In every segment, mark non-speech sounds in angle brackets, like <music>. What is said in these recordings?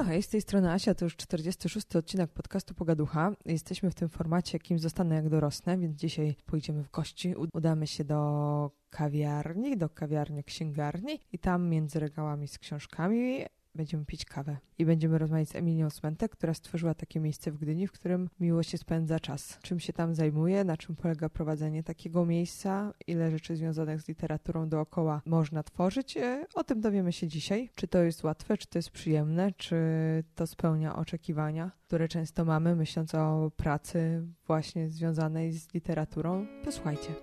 No hej, z tej strony Asia, to już 46 odcinek podcastu Pogaducha. Jesteśmy w tym formacie, kim zostanę jak dorosnę, więc dzisiaj pójdziemy w gości. Udamy się do kawiarni, do kawiarni księgarni i tam między regałami z książkami będziemy pić kawę i będziemy rozmawiać z Emilią Smentek, która stworzyła takie miejsce w Gdyni, w którym miło się spędza czas. Czym się tam zajmuje, na czym polega prowadzenie takiego miejsca, ile rzeczy związanych z literaturą dookoła można tworzyć. E, o tym dowiemy się dzisiaj. Czy to jest łatwe, czy to jest przyjemne, czy to spełnia oczekiwania, które często mamy, myśląc o pracy właśnie związanej z literaturą. Posłuchajcie.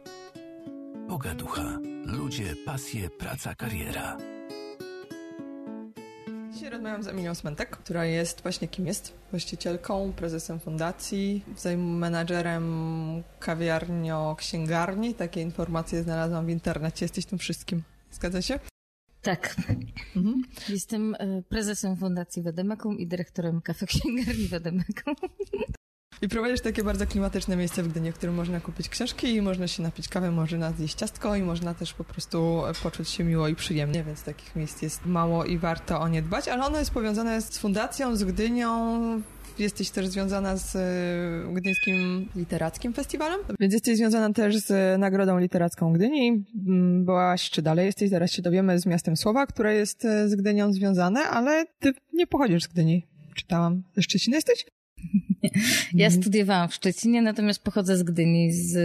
Pogaducha. Ludzie, pasje, praca, kariera. Dzisiaj rozmawiam z Emilią Smentek, która jest właśnie kim jest? Właścicielką, prezesem fundacji, menadżerem kawiarnio-księgarni. Takie informacje znalazłam w internecie. Jesteś tym wszystkim. Zgadza się? Tak. Mhm. Jestem e, prezesem Fundacji Wedemekum i dyrektorem kafe księgarni Wedemekum. I prowadzisz takie bardzo klimatyczne miejsce w Gdyni, w którym można kupić książki i można się napić kawę, można zjeść ciastko i można też po prostu poczuć się miło i przyjemnie, więc takich miejsc jest mało i warto o nie dbać, ale ono jest powiązane z fundacją, z Gdynią, jesteś też związana z e, Gdyńskim Literackim Festiwalem, więc jesteś związana też z Nagrodą Literacką Gdyni. Mm, byłaś, czy dalej jesteś, zaraz się dowiemy, z Miastem Słowa, które jest e, z Gdynią związane, ale ty nie pochodzisz z Gdyni. Czytałam. Ze Szczecina jesteś? Ja mhm. studiowałam w Szczecinie, natomiast pochodzę z Gdyni. Z,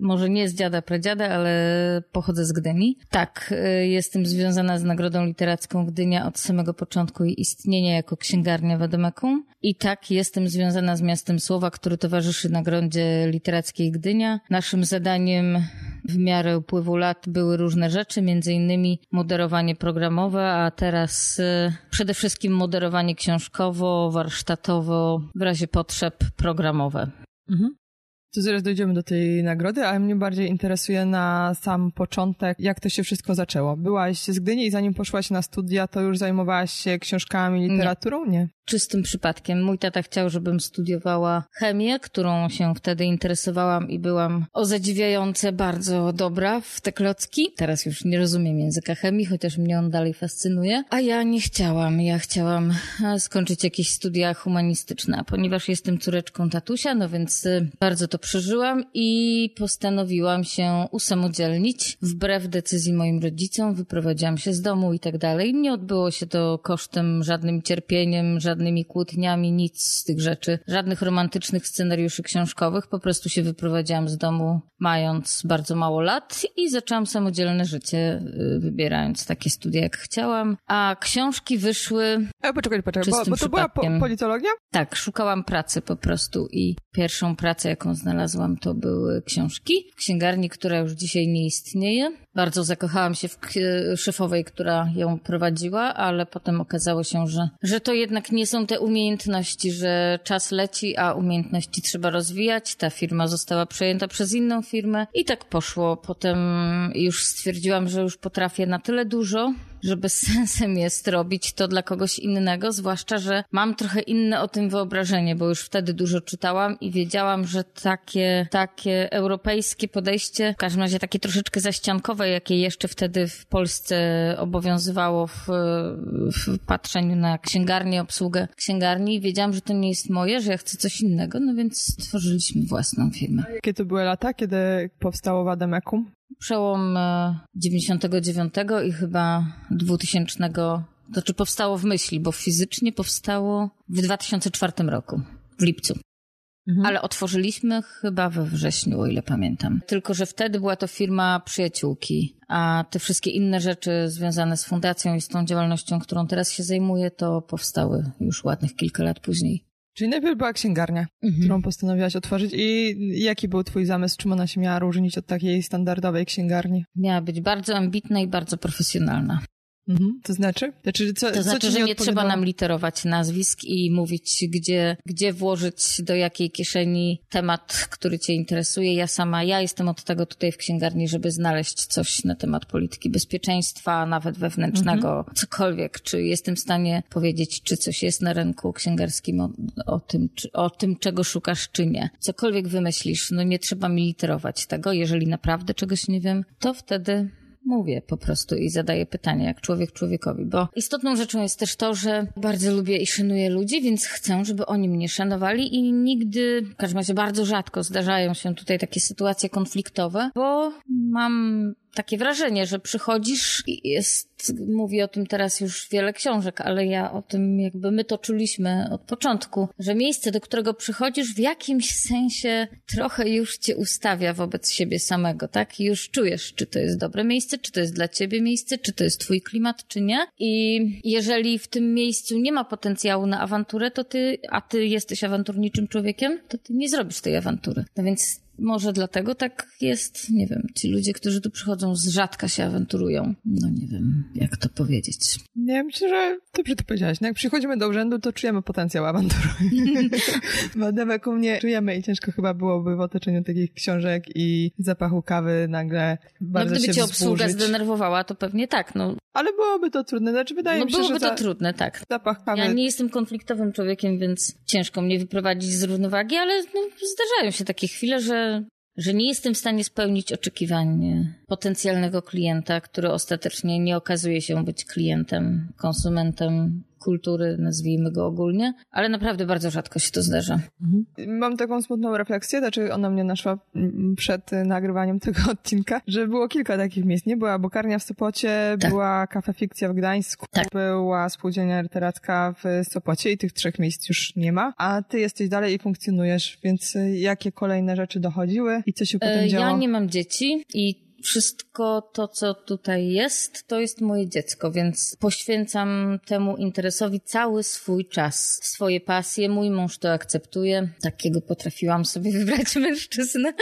może nie z dziada, pradziada, ale pochodzę z Gdyni. Tak, y, jestem związana z Nagrodą Literacką Gdynia od samego początku jej istnienia jako księgarnia Wademekum. I tak, jestem związana z Miastem Słowa, który towarzyszy Nagrodzie Literackiej Gdynia. Naszym zadaniem w miarę upływu lat były różne rzeczy, między innymi moderowanie programowe, a teraz y, przede wszystkim moderowanie książkowo, warsztatowo, w razie potrzeb programowe. Mhm. To zaraz dojdziemy do tej nagrody, ale mnie bardziej interesuje na sam początek, jak to się wszystko zaczęło. Byłaś z Gdyni i zanim poszłaś na studia, to już zajmowałaś się książkami, literaturą? Nie. Nie czystym przypadkiem. Mój tata chciał, żebym studiowała chemię, którą się wtedy interesowałam i byłam o zadziwiające bardzo dobra w te klocki. Teraz już nie rozumiem języka chemii, chociaż mnie on dalej fascynuje. A ja nie chciałam. Ja chciałam e, skończyć jakieś studia humanistyczne, ponieważ jestem córeczką tatusia, no więc e, bardzo to przeżyłam i postanowiłam się usamodzielnić. Wbrew decyzji moim rodzicom wyprowadziłam się z domu i tak dalej. Nie odbyło się to kosztem żadnym cierpieniem, żadnym żadnymi kłótniami, nic z tych rzeczy, żadnych romantycznych scenariuszy książkowych. Po prostu się wyprowadziłam z domu mając bardzo mało lat i zaczęłam samodzielne życie, y, wybierając takie studia, jak chciałam. A książki wyszły. E, poczekaj, poczekaj, bo, bo to była po, politologia? Tak, szukałam pracy po prostu i pierwszą pracę, jaką znalazłam, to były książki w księgarni, która już dzisiaj nie istnieje. Bardzo zakochałam się w szefowej, która ją prowadziła, ale potem okazało się, że, że to jednak nie są te umiejętności, że czas leci, a umiejętności trzeba rozwijać. Ta firma została przejęta przez inną firmę i tak poszło. Potem już stwierdziłam, że już potrafię na tyle dużo, że bez <laughs> sensem jest robić to dla kogoś innego, zwłaszcza, że mam trochę inne o tym wyobrażenie, bo już wtedy dużo czytałam i wiedziałam, że takie, takie europejskie podejście, w każdym razie takie troszeczkę zaściankowe, jakie jeszcze wtedy w Polsce obowiązywało w, w patrzeniu na księgarnię, obsługę księgarni, wiedziałam, że to nie jest moje, że ja chcę coś innego, no więc stworzyliśmy własną firmę. Jakie to były lata, kiedy powstało Wademekum? Przełom 99 e, i chyba 2000, to czy powstało w myśli, bo fizycznie powstało w 2004 roku, w lipcu. Mhm. Ale otworzyliśmy chyba we wrześniu, o ile pamiętam. Tylko, że wtedy była to firma przyjaciółki, a te wszystkie inne rzeczy związane z fundacją i z tą działalnością, którą teraz się zajmuję, to powstały już ładnych kilka lat później. Czyli najpierw była księgarnia, mhm. którą postanowiłaś otworzyć i jaki był twój zamysł, czym ona się miała różnić od takiej standardowej księgarni? Miała być bardzo ambitna i bardzo profesjonalna. Mhm. To znaczy? Znaczy, co, to znaczy, że nie trzeba nam literować nazwisk i mówić, gdzie, gdzie włożyć do jakiej kieszeni temat, który cię interesuje. Ja sama, ja jestem od tego tutaj w księgarni, żeby znaleźć coś na temat polityki bezpieczeństwa, nawet wewnętrznego, mhm. cokolwiek. Czy jestem w stanie powiedzieć, czy coś jest na rynku księgarskim o, o tym, czy, o tym, czego szukasz, czy nie. Cokolwiek wymyślisz, no nie trzeba mi literować tego. Jeżeli naprawdę czegoś nie wiem, to wtedy mówię po prostu i zadaję pytania, jak człowiek człowiekowi, bo istotną rzeczą jest też to, że bardzo lubię i szanuję ludzi, więc chcę, żeby oni mnie szanowali i nigdy, w każdym razie bardzo rzadko zdarzają się tutaj takie sytuacje konfliktowe, bo mam takie wrażenie, że przychodzisz i jest, mówi o tym teraz już wiele książek, ale ja o tym jakby my to czuliśmy od początku, że miejsce, do którego przychodzisz w jakimś sensie trochę już cię ustawia wobec siebie samego, tak? I już czujesz, czy to jest dobre miejsce, czy to jest dla ciebie miejsce, czy to jest twój klimat, czy nie. I jeżeli w tym miejscu nie ma potencjału na awanturę, to ty, a ty jesteś awanturniczym człowiekiem, to ty nie zrobisz tej awantury. No więc może dlatego tak jest, nie wiem, ci ludzie, którzy tu przychodzą z rzadka się awanturują. No nie wiem, jak to powiedzieć. Nie, myślę, że dobrze to powiedziałaś. No jak przychodzimy do urzędu, to czujemy potencjał awantury. <laughs> Wademek u mnie czujemy i ciężko chyba byłoby w otoczeniu takich książek i zapachu kawy nagle bardzo no, gdyby się cię obsługa zdenerwowała, to pewnie tak, no. Ale byłoby to trudne, znaczy wydaje no, mi się, byłoby że to trudne, tak. Zapach kawy... Ja nie jestem konfliktowym człowiekiem, więc ciężko mnie wyprowadzić z równowagi, ale no, zdarzają się takie chwile, że że nie jestem w stanie spełnić oczekiwań potencjalnego klienta, który ostatecznie nie okazuje się być klientem, konsumentem kultury, nazwijmy go ogólnie, ale naprawdę bardzo rzadko się to zdarza. Mhm. Mam taką smutną refleksję, znaczy ona mnie naszła mm, przed nagrywaniem <laughs> tego odcinka, że było kilka takich miejsc. Nie była Bokarnia w Sopocie, tak. była Kafe Fikcja w Gdańsku, tak. była Spółdzielnia Literacka w Sopocie i tych trzech miejsc już nie ma, a ty jesteś dalej i funkcjonujesz, więc y, jakie kolejne rzeczy dochodziły i co się potem e, działo? Ja nie mam dzieci i wszystko to, co tutaj jest, to jest moje dziecko, więc poświęcam temu interesowi cały swój czas, swoje pasje. Mój mąż to akceptuje. Takiego potrafiłam sobie <laughs> wybrać mężczyznę,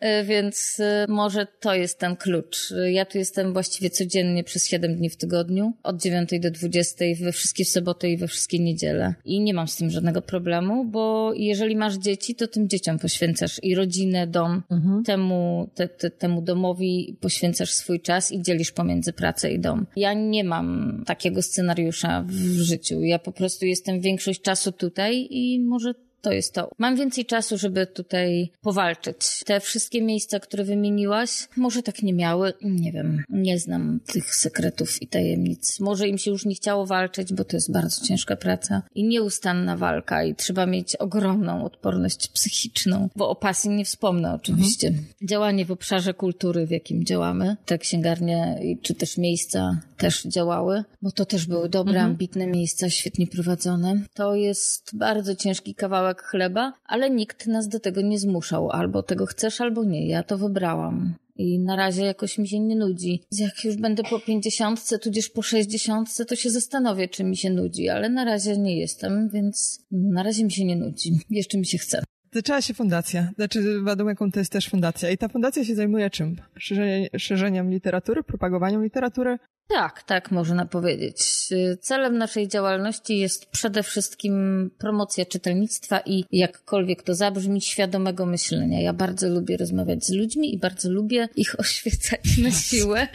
e, więc e, może to jest ten klucz. Ja tu jestem właściwie codziennie przez 7 dni w tygodniu, od 9 do 20, we wszystkie soboty i we wszystkie niedziele. I nie mam z tym żadnego problemu, bo jeżeli masz dzieci, to tym dzieciom poświęcasz i rodzinę, dom, mhm. temu, te, te, temu domowi poświęcasz swój czas i dzielisz pomiędzy pracę i dom. Ja nie mam takiego scenariusza w życiu. Ja po prostu jestem większość czasu tutaj i może to jest to. Mam więcej czasu, żeby tutaj powalczyć. Te wszystkie miejsca, które wymieniłaś, może tak nie miały. Nie wiem. Nie znam tych sekretów i tajemnic. Może im się już nie chciało walczyć, bo to jest bardzo ciężka praca i nieustanna walka i trzeba mieć ogromną odporność psychiczną, bo o pasji nie wspomnę oczywiście. Mhm. Działanie w obszarze kultury, w jakim działamy, te księgarnie czy też miejsca też działały, bo to też były dobre, mhm. ambitne miejsca, świetnie prowadzone. To jest bardzo ciężki kawałek kawałek chleba, ale nikt nas do tego nie zmuszał. Albo tego chcesz, albo nie. Ja to wybrałam. I na razie jakoś mi się nie nudzi. Jak już będę po pięćdziesiątce, tudzież po sześćdziesiątce, to się zastanowię, czy mi się nudzi, ale na razie nie jestem, więc na razie mi się nie nudzi. <laughs> Jeszcze mi się chce. Zaczęła się fundacja. Znaczy, Wadomeką to jest też fundacja. I ta fundacja się zajmuje czym? Szerzeniem, szerzeniem literatury, propagowaniem literatury, tak, tak można powiedzieć. Celem naszej działalności jest przede wszystkim promocja czytelnictwa i jakkolwiek to zabrzmi, świadomego myślenia. Ja bardzo lubię rozmawiać z ludźmi i bardzo lubię ich <laughs> oświecać na siłę.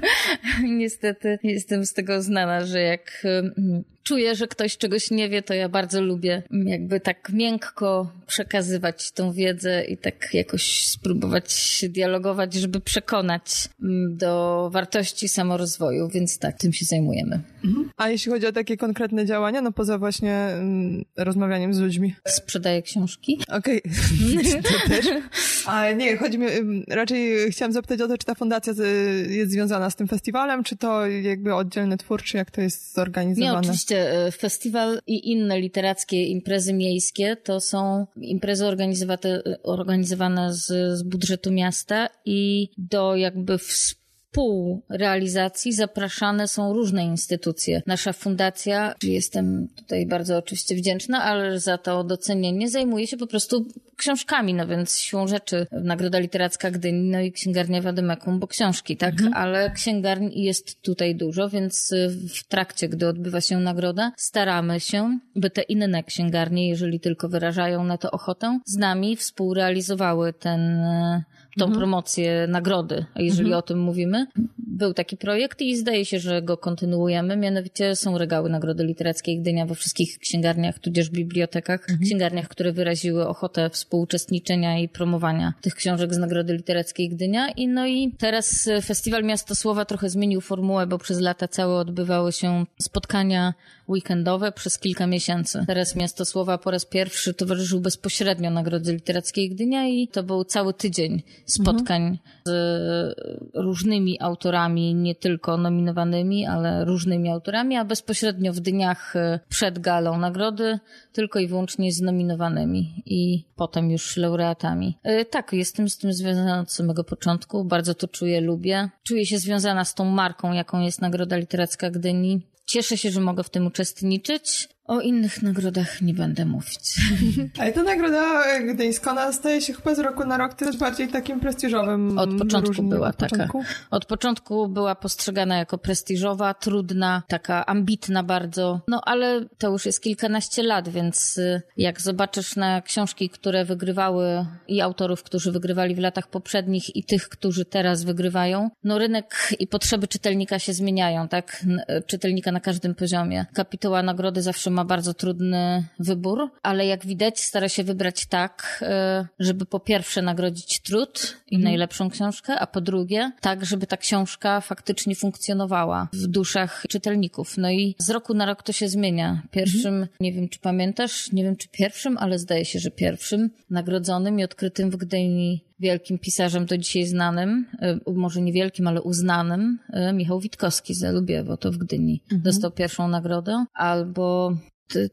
<laughs> Niestety jestem z tego znana, że jak mm, czuję, że ktoś czegoś nie wie, to ja bardzo lubię jakby tak miękko przekazywać tą wiedzę i tak jakoś spróbować dialogować, żeby przekonać mm, do wartości samorozwoju, więc tak, tym się zajmujemy. Mhm. A jeśli chodzi o takie konkretne działania, no poza właśnie mm, rozmawianiem z ludźmi? Sprzedaję książki. Okej, okay. <laughs> to też. Ale nie, chodzi mi, raczej chciałam zapytać o to, czy ta fundacja jest związana z tym festiwalem, czy to jakby oddzielny twór, czy jak to jest zorganizowane? Nie, oczywiście E, festiwal i inne literackie imprezy miejskie to są imprezy organizowane z, z budżetu miasta i do jakby współpracy współrealizacji zapraszane są różne instytucje. Nasza fundacja, jestem tutaj bardzo oczywiście wdzięczna, ale za to docenienie zajmuje się po prostu książkami, no więc siłą rzeczy Nagroda Literacka Gdyni, no i Księgarnia Wadymekum, bo książki, tak? Mhm. Ale księgarni jest tutaj dużo, więc w trakcie, gdy odbywa się nagroda, staramy się, by te inne księgarnie, jeżeli tylko wyrażają na to ochotę, z nami współrealizowały ten tą Mhm. promocję nagrody, jeżeli Mhm. o tym mówimy. Był taki projekt i zdaje się, że go kontynuujemy. Mianowicie są regały Nagrody Literackiej Gdynia we wszystkich księgarniach, tudzież bibliotekach. Mhm. Księgarniach, które wyraziły ochotę współuczestniczenia i promowania tych książek z Nagrody Literackiej Gdynia. I no i teraz Festiwal Miasto Słowa trochę zmienił formułę, bo przez lata całe odbywały się spotkania weekendowe przez kilka miesięcy. Teraz Miasto Słowa po raz pierwszy towarzyszył bezpośrednio Nagrodzie Literackiej Gdynia i to był cały tydzień spotkań z różnymi autorami, nie tylko nominowanymi, ale różnymi autorami, a bezpośrednio w dniach e, przed galą nagrody tylko i wyłącznie z nominowanymi i potem już laureatami. E, Tak, jestem z tym związana od samego początku, bardzo to czuję, lubię. Czuję się związana z tą marką, jaką jest Nagroda Literacka Gdyni. Cieszę się, że mogę w tym uczestniczyć. O innych nagrodach nie będę mówić. <laughs> Ale ta nagroda gdyńska, ona staje się chyba z roku na rok też bardziej takim prestiżowym Od początku była Od taka. początku? Od początku była postrzegana jako prestiżowa, trudna, taka ambitna bardzo. No ale to już jest kilkanaście lat, więc y, jak zobaczysz na książki, które wygrywały i autorów, którzy wygrywali w latach poprzednich i tych, którzy teraz wygrywają, no rynek i potrzeby czytelnika się zmieniają, tak? N- Czytelnika na każdym poziomie. Kapituła nagrody zawsze ma bardzo trudny wybór, ale jak widać stara się wybrać tak, y, żeby po pierwsze nagrodzić trud i najlepszą książkę, a po drugie tak, żeby ta książka faktycznie funkcjonowała w duszach czytelników. No i z roku na rok to się zmienia. Pierwszym, nie wiem czy pamiętasz, nie wiem czy pierwszym, ale zdaje się, że pierwszym nagrodzonym i odkrytym w Gdyni wielkim pisarzem do dzisiaj znanym, y, może nie wielkim, ale uznanym, y, Michał Witkowski z Lubiewo, to w Gdyni. Dostał pierwszą nagrodę. Albo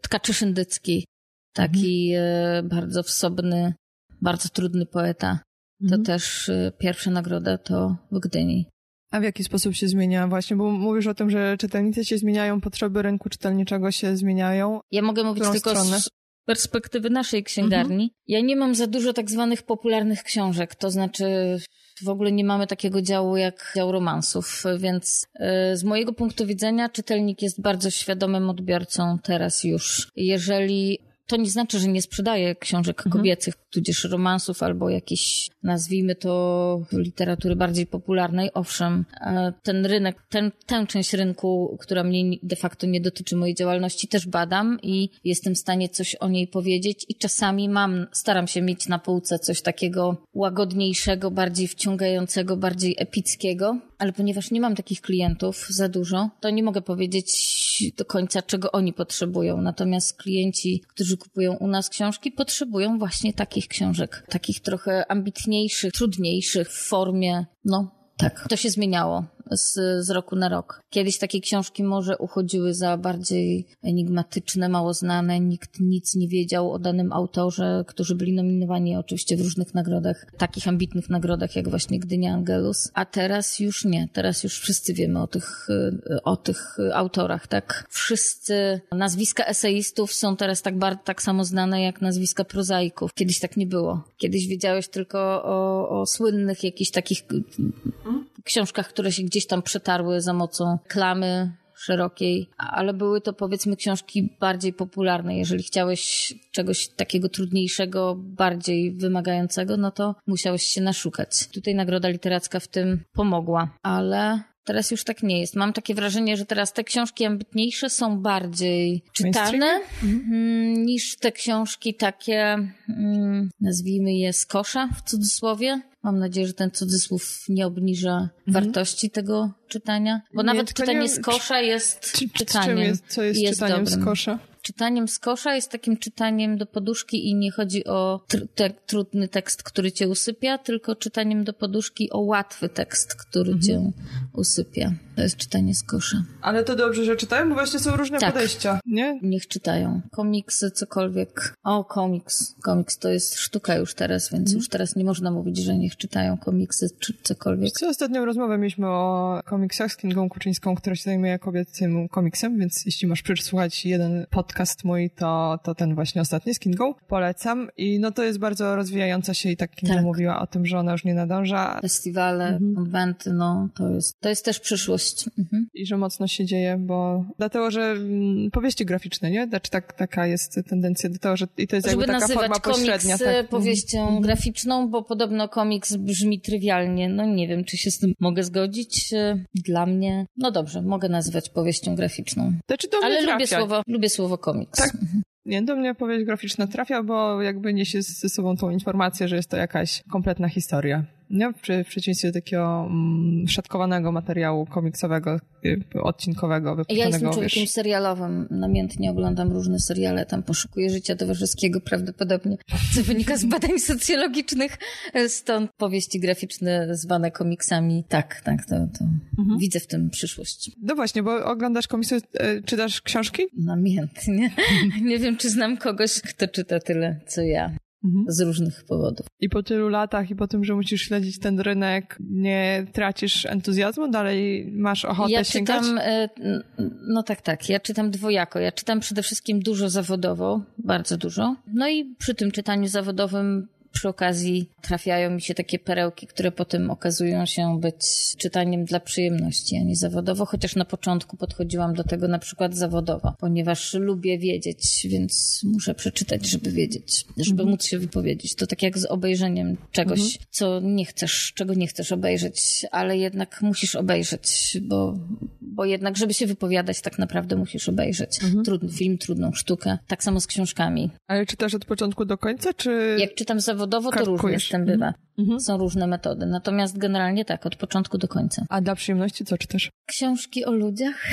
Tkaczy Szyndycki, taki y, bardzo wsobny, bardzo trudny poeta. To Mhm. też pierwsza nagroda to w Gdyni. A w jaki sposób się zmienia właśnie? Bo mówisz o tym, że czytelnicy się zmieniają, potrzeby rynku czytelniczego się zmieniają. Ja mogę mówić tylko stronę? z perspektywy naszej księgarni. Ja nie mam za dużo tak zwanych popularnych książek, to znaczy w ogóle nie mamy takiego działu jak dział romansów, więc y, z mojego punktu widzenia czytelnik jest bardzo świadomym odbiorcą teraz już. Jeżeli to nie znaczy, że nie sprzedaje książek kobiecych, tudzież romansów albo jakiejś, nazwijmy to, literatury bardziej popularnej. Owszem, e, ten rynek, ten, tę część rynku, która mnie de facto nie dotyczy mojej działalności, też badam i jestem w stanie coś o niej powiedzieć. I czasami mam, staram się mieć na półce coś takiego łagodniejszego, bardziej wciągającego, bardziej epickiego, ale ponieważ nie mam takich klientów za dużo, to nie mogę powiedzieć do końca, czego oni potrzebują. Natomiast klienci, którzy kupują u nas książki, potrzebują właśnie takich książek. Takich trochę ambitniejszych, trudniejszych w formie, no tak. To się zmieniało z, z roku na rok. Kiedyś takie książki może uchodziły za bardziej enigmatyczne, mało znane. Nikt nic nie wiedział o danym autorze, którzy byli nominowani oczywiście w różnych nagrodach, takich ambitnych nagrodach jak właśnie Gdynia Angelus. A teraz już nie. Teraz już wszyscy wiemy o tych, o tych autorach, tak? Wszyscy nazwiska eseistów są teraz tak, bar- tak samo znane jak nazwiska prozaików. Kiedyś tak nie było. Kiedyś wiedziałeś tylko o, o słynnych jakichś takich książkach, które się gdzieś tam przetarły za mocą klamy szerokiej, ale były to powiedzmy książki bardziej popularne. Jeżeli chciałeś czegoś takiego trudniejszego, bardziej wymagającego, no to musiałeś się naszukać. Tutaj Nagroda Literacka w tym pomogła, ale Teraz już tak nie jest. Mam takie wrażenie, że teraz te książki ambitniejsze są bardziej czytane mm, niż te książki takie, mm, nazwijmy je z kosza w cudzysłowie. Mam nadzieję, że ten cudzysłów nie obniża wartości tego czytania, bo Nie, nawet czytanie nie- z kosza jest Czy, czy, czytaniem. jest, co jest, jest czytaniem dobrym. z kosza? Czytaniem z kosza jest takim czytaniem do poduszki i nie chodzi o tr- te, trudny tekst, który cię usypia, tylko czytaniem do poduszki o łatwy tekst, który Mhm. cię usypia. To jest czytanie z kosza. Ale to dobrze, że czytają, bo właśnie są różne Tak. podejścia, nie? Niech czytają. Komiksy, cokolwiek. O, komiks. Komiks to jest sztuka już teraz, więc Mhm. już teraz nie można mówić, że niech czytają komiksy czy cokolwiek. Co ostatnią rozmowę mieliśmy o komiksach z Kingą Kuczyńską, która się zajmuje kobiecym komiksem, więc jeśli masz przesłuchać jeden podcast mój, to, to ten właśnie ostatni z Kingą. Polecam. I no to jest bardzo rozwijająca się i tak Kinga Tak. mówiła o tym, że ona już nie nadąża. Festiwale, Mhm. konwenty, no to jest, to jest też przyszłość przyszłość. Mhm. I że mocno się dzieje, bo dlatego, że mm, powieści graficzne, nie? Znaczy tak, taka jest tendencja do tego, że i to jest Żeby jakby taka forma pośrednia. e, Tak. powieścią Mhm. graficzną, bo podobno komiks brzmi trywialnie. No nie wiem, czy się z tym mogę zgodzić. E, Dla mnie, no dobrze, mogę nazywać powieścią graficzną. Znaczy do mnie Ale trafia. lubię słowo, lubię słowo komiks. Tak. Nie, do mnie powieść graficzna trafia, bo jakby niesie ze sobą tą informację, że jest to jakaś kompletna historia. Nie? W, przy- w przeciwieństwie do takiego mm, szatkowanego materiału komiksowego, y, odcinkowego, Ja wypuszczonego, jestem człowiekiem wiesz. serialowym. Namiętnie oglądam różne seriale, tam poszukuję życia towarzyskiego prawdopodobnie, <laughs> co wynika z badań socjologicznych. Stąd powieści graficzne zwane komiksami. Tak, tak, to, to Mhm. widzę w tym przyszłość. No właśnie, bo oglądasz komiksy, e, czytasz książki? Namiętnie. <laughs> Nie wiem, czy znam kogoś, kto czyta tyle, co ja. Mhm. Z różnych powodów. I po tylu latach i po tym, że musisz śledzić ten rynek, nie tracisz entuzjazmu? Dalej masz ochotę Ja sięgać? czytam, e, no tak, tak, ja czytam dwojako. Ja czytam przede wszystkim dużo zawodowo, bardzo dużo. No i przy tym czytaniu zawodowym przy okazji trafiają mi się takie perełki, które potem okazują się być czytaniem dla przyjemności, a nie zawodowo, chociaż na początku podchodziłam do tego na przykład zawodowo, ponieważ lubię wiedzieć, więc muszę przeczytać, żeby wiedzieć, żeby móc się wypowiedzieć. To tak jak z obejrzeniem czegoś, co nie chcesz, czego nie chcesz obejrzeć, ale jednak musisz obejrzeć, bo, bo jednak, żeby się wypowiadać, tak naprawdę musisz obejrzeć. Trudny film, trudną sztukę. Tak samo z książkami. Ale czytasz od początku do końca, czy... Jak czytam zawodowo, to różnie z tym bywa. Mhm. Są różne metody. Natomiast generalnie tak, od początku do końca. A dla przyjemności co czytasz? Książki o ludziach, <laughs>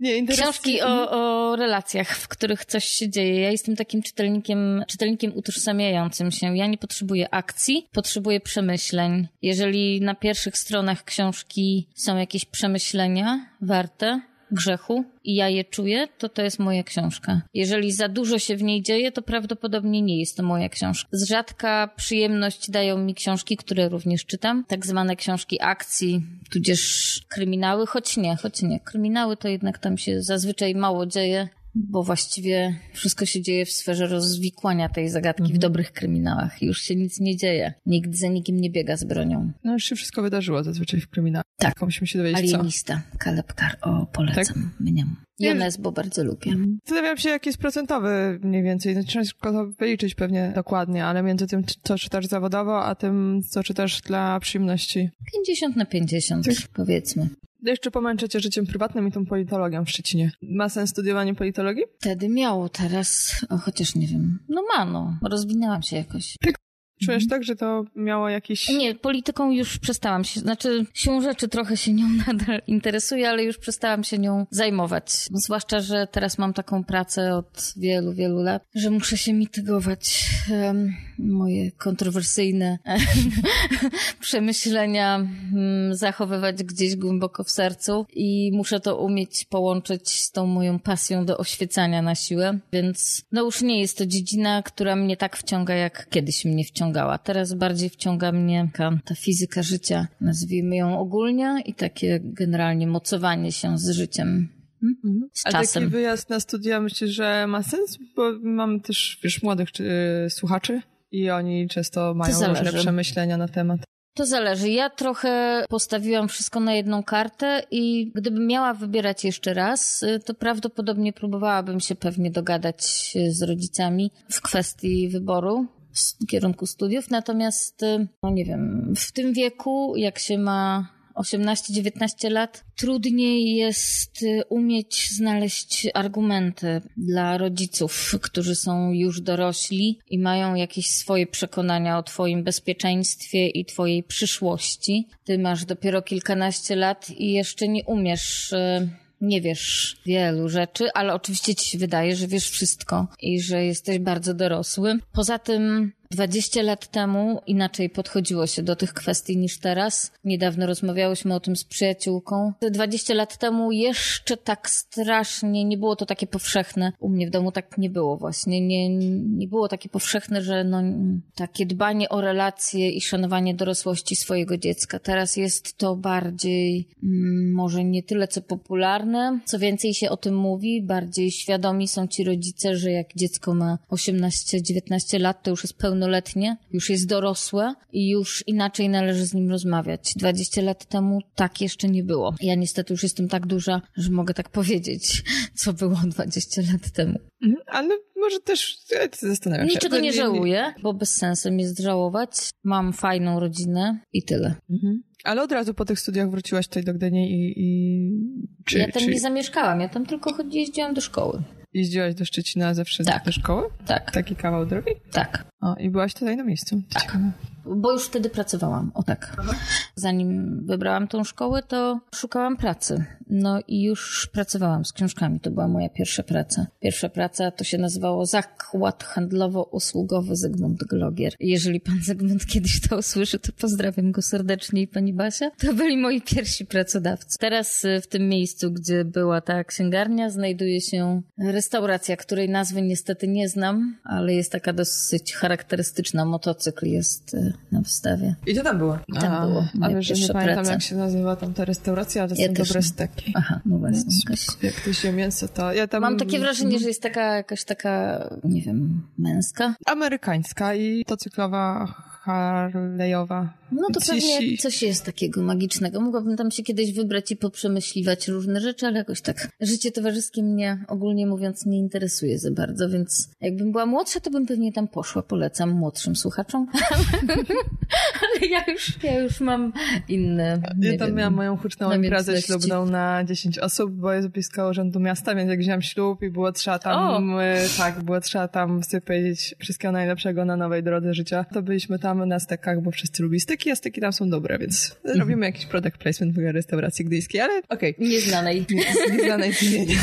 Nie, książki o, o relacjach, w których coś się dzieje. Ja jestem takim czytelnikiem, czytelnikiem utożsamiającym się. Ja nie potrzebuję akcji, potrzebuję przemyśleń. Jeżeli na pierwszych stronach książki są jakieś przemyślenia warte, grzechu i ja je czuję, to to jest moja książka. Jeżeli za dużo się w niej dzieje, to prawdopodobnie nie jest to moja książka. Z rzadka przyjemność dają mi książki, które również czytam, tak zwane książki akcji, tudzież kryminały, choć nie, choć nie. Kryminały to jednak tam się zazwyczaj mało dzieje, bo właściwie wszystko się dzieje w sferze rozwikłania tej zagadki w dobrych kryminałach. Już się nic nie dzieje. Nikt za nikim nie biega z bronią. No już się wszystko wydarzyło zazwyczaj w kryminale. Tak. Tylko musimy się dowiedzieć co. Alienista, Caleb Carr. O, polecam. Mnie. Jones, bo bardzo lubię. Zastanawiam się, jaki jest procentowy mniej więcej. Znaczy, ciężko to wyliczyć pewnie dokładnie, ale między tym, co czytasz zawodowo, a tym, co czytasz dla przyjemności. 50 na 50, powiedzmy. Jeszcze pomęczę cię życiem prywatnym i tą politologią w Szczecinie. Ma sens studiowanie politologii? Wtedy miało, teraz, o, chociaż nie wiem. No ma, no. Rozwinęłam się jakoś. Czujesz tak, że to miało jakiś... Nie, polityką już przestałam się, znaczy siłą rzeczy trochę się nią <laughs> nadal interesuję, ale już przestałam się nią zajmować. Zwłaszcza, że teraz mam taką pracę od wielu, wielu lat, że muszę się mitygować em, moje kontrowersyjne <laughs> przemyślenia, mm, zachowywać gdzieś głęboko w sercu i muszę to umieć połączyć z tą moją pasją do oświecania na siłę, więc no już nie jest to dziedzina, która mnie tak wciąga, jak kiedyś mnie wciągała. Teraz bardziej wciąga mnie ta fizyka życia, nazwijmy ją ogólnie i takie generalnie mocowanie się z życiem. Hmm? Z A taki czasem. wyjazd na studia myślisz, że ma sens? Bo mamy też, wiesz, młodych czy, słuchaczy i oni często mają różne przemyślenia na temat. To zależy. Ja trochę postawiłam wszystko na jedną kartę i gdybym miała wybierać jeszcze raz, y, to prawdopodobnie próbowałabym się pewnie dogadać y, z rodzicami w kwestii wyboru kierunku studiów. Natomiast, y, no nie wiem, w tym wieku, jak się ma 18-19 lat, trudniej jest y, umieć znaleźć argumenty dla rodziców, którzy są już dorośli i mają jakieś swoje przekonania o Twoim bezpieczeństwie i Twojej przyszłości. Ty masz dopiero kilkanaście lat i jeszcze nie umiesz. Nie wiesz wielu rzeczy, ale oczywiście ci się wydaje, że wiesz wszystko i że jesteś bardzo dorosły. Poza tym 20 lat temu inaczej podchodziło się do tych kwestii niż teraz. Niedawno rozmawiałyśmy o tym z przyjaciółką. Te 20 lat temu jeszcze tak strasznie nie było to takie powszechne. U mnie w domu tak nie było właśnie. Nie, nie było takie powszechne, że no, takie dbanie o relacje i szanowanie dorosłości swojego dziecka. Teraz jest to bardziej mm, może nie tyle co popularne. Co więcej się o tym mówi, bardziej świadomi są ci rodzice, że jak dziecko ma 18-19 lat, to już jest pełny pełnoletnie, już jest dorosłe i już inaczej należy z nim rozmawiać. 20 lat temu tak jeszcze nie było. Ja niestety już jestem tak duża, że mogę tak powiedzieć, co było 20 lat temu. Mhm, ale może też ja zastanawiam się. Niczego nie żałuję, bo bez sensu jest żałować. Mam fajną rodzinę i tyle. Mhm. Ale od razu po tych studiach wróciłaś tutaj do Gdyni i... i... Czy, ja tam czy... nie zamieszkałam, ja tam tylko jeździłam do szkoły. Jeździłaś do Szczecina zawsze tak. do szkoły? Tak. Taki kawał drogi? Tak. O, i byłaś tutaj na miejscu. Tak. Ciekawe. Bo już wtedy pracowałam, o tak. Zanim wybrałam tą szkołę, to szukałam pracy. No i już pracowałam z książkami. To była moja pierwsza praca. Pierwsza praca to się nazywało Zakład Handlowo-Usługowy Zygmunt Glogier. Jeżeli pan <laughs> Zygmunt kiedyś to usłyszy, to pozdrawiam go serdecznie i pani Basia. To byli moi pierwsi pracodawcy. Teraz y, w tym miejscu, gdzie była ta księgarnia, znajduje się restauracja, której nazwy niestety nie znam, ale jest taka dosyć charakterystyczna. Motocykl jest na wystawie. I to tam było? Tam A, było. Ale że nie pamiętam, praca. jak się nazywa tam ta restauracja, ale ja są dobre steki. Aha, no właśnie. Jak ktoś je mięso, to ja tam... Mam takie wrażenie, że jest taka jakaś taka, nie wiem, męska. Amerykańska i to cyklowa Harley'owa. No to pewnie coś jest takiego magicznego. Mogłabym tam się kiedyś wybrać i poprzemyśliwać różne rzeczy, ale jakoś tak życie towarzyskie mnie ogólnie mówiąc nie interesuje za bardzo, więc jakbym była młodsza, to bym pewnie tam poszła. Polecam młodszym słuchaczom. <laughs> ale ja już, ja już mam inne. Ja tam wiem, miałam moją huczną imprezę ślubną na 10 osób, bo jest blisko urzędu miasta, więc jak wziąłem ślub i było trzeba tam, o! tak, było trzeba tam sypać wszystkiego najlepszego na nowej drodze życia, to byliśmy tam na stekach, bo wszyscy lubi steki, a steki tam są dobre, więc mhm. robimy jakiś product placement w restauracji gdyjskiej, ale okej. Okay. <laughs> Nieznanej. Nieznanej imienia.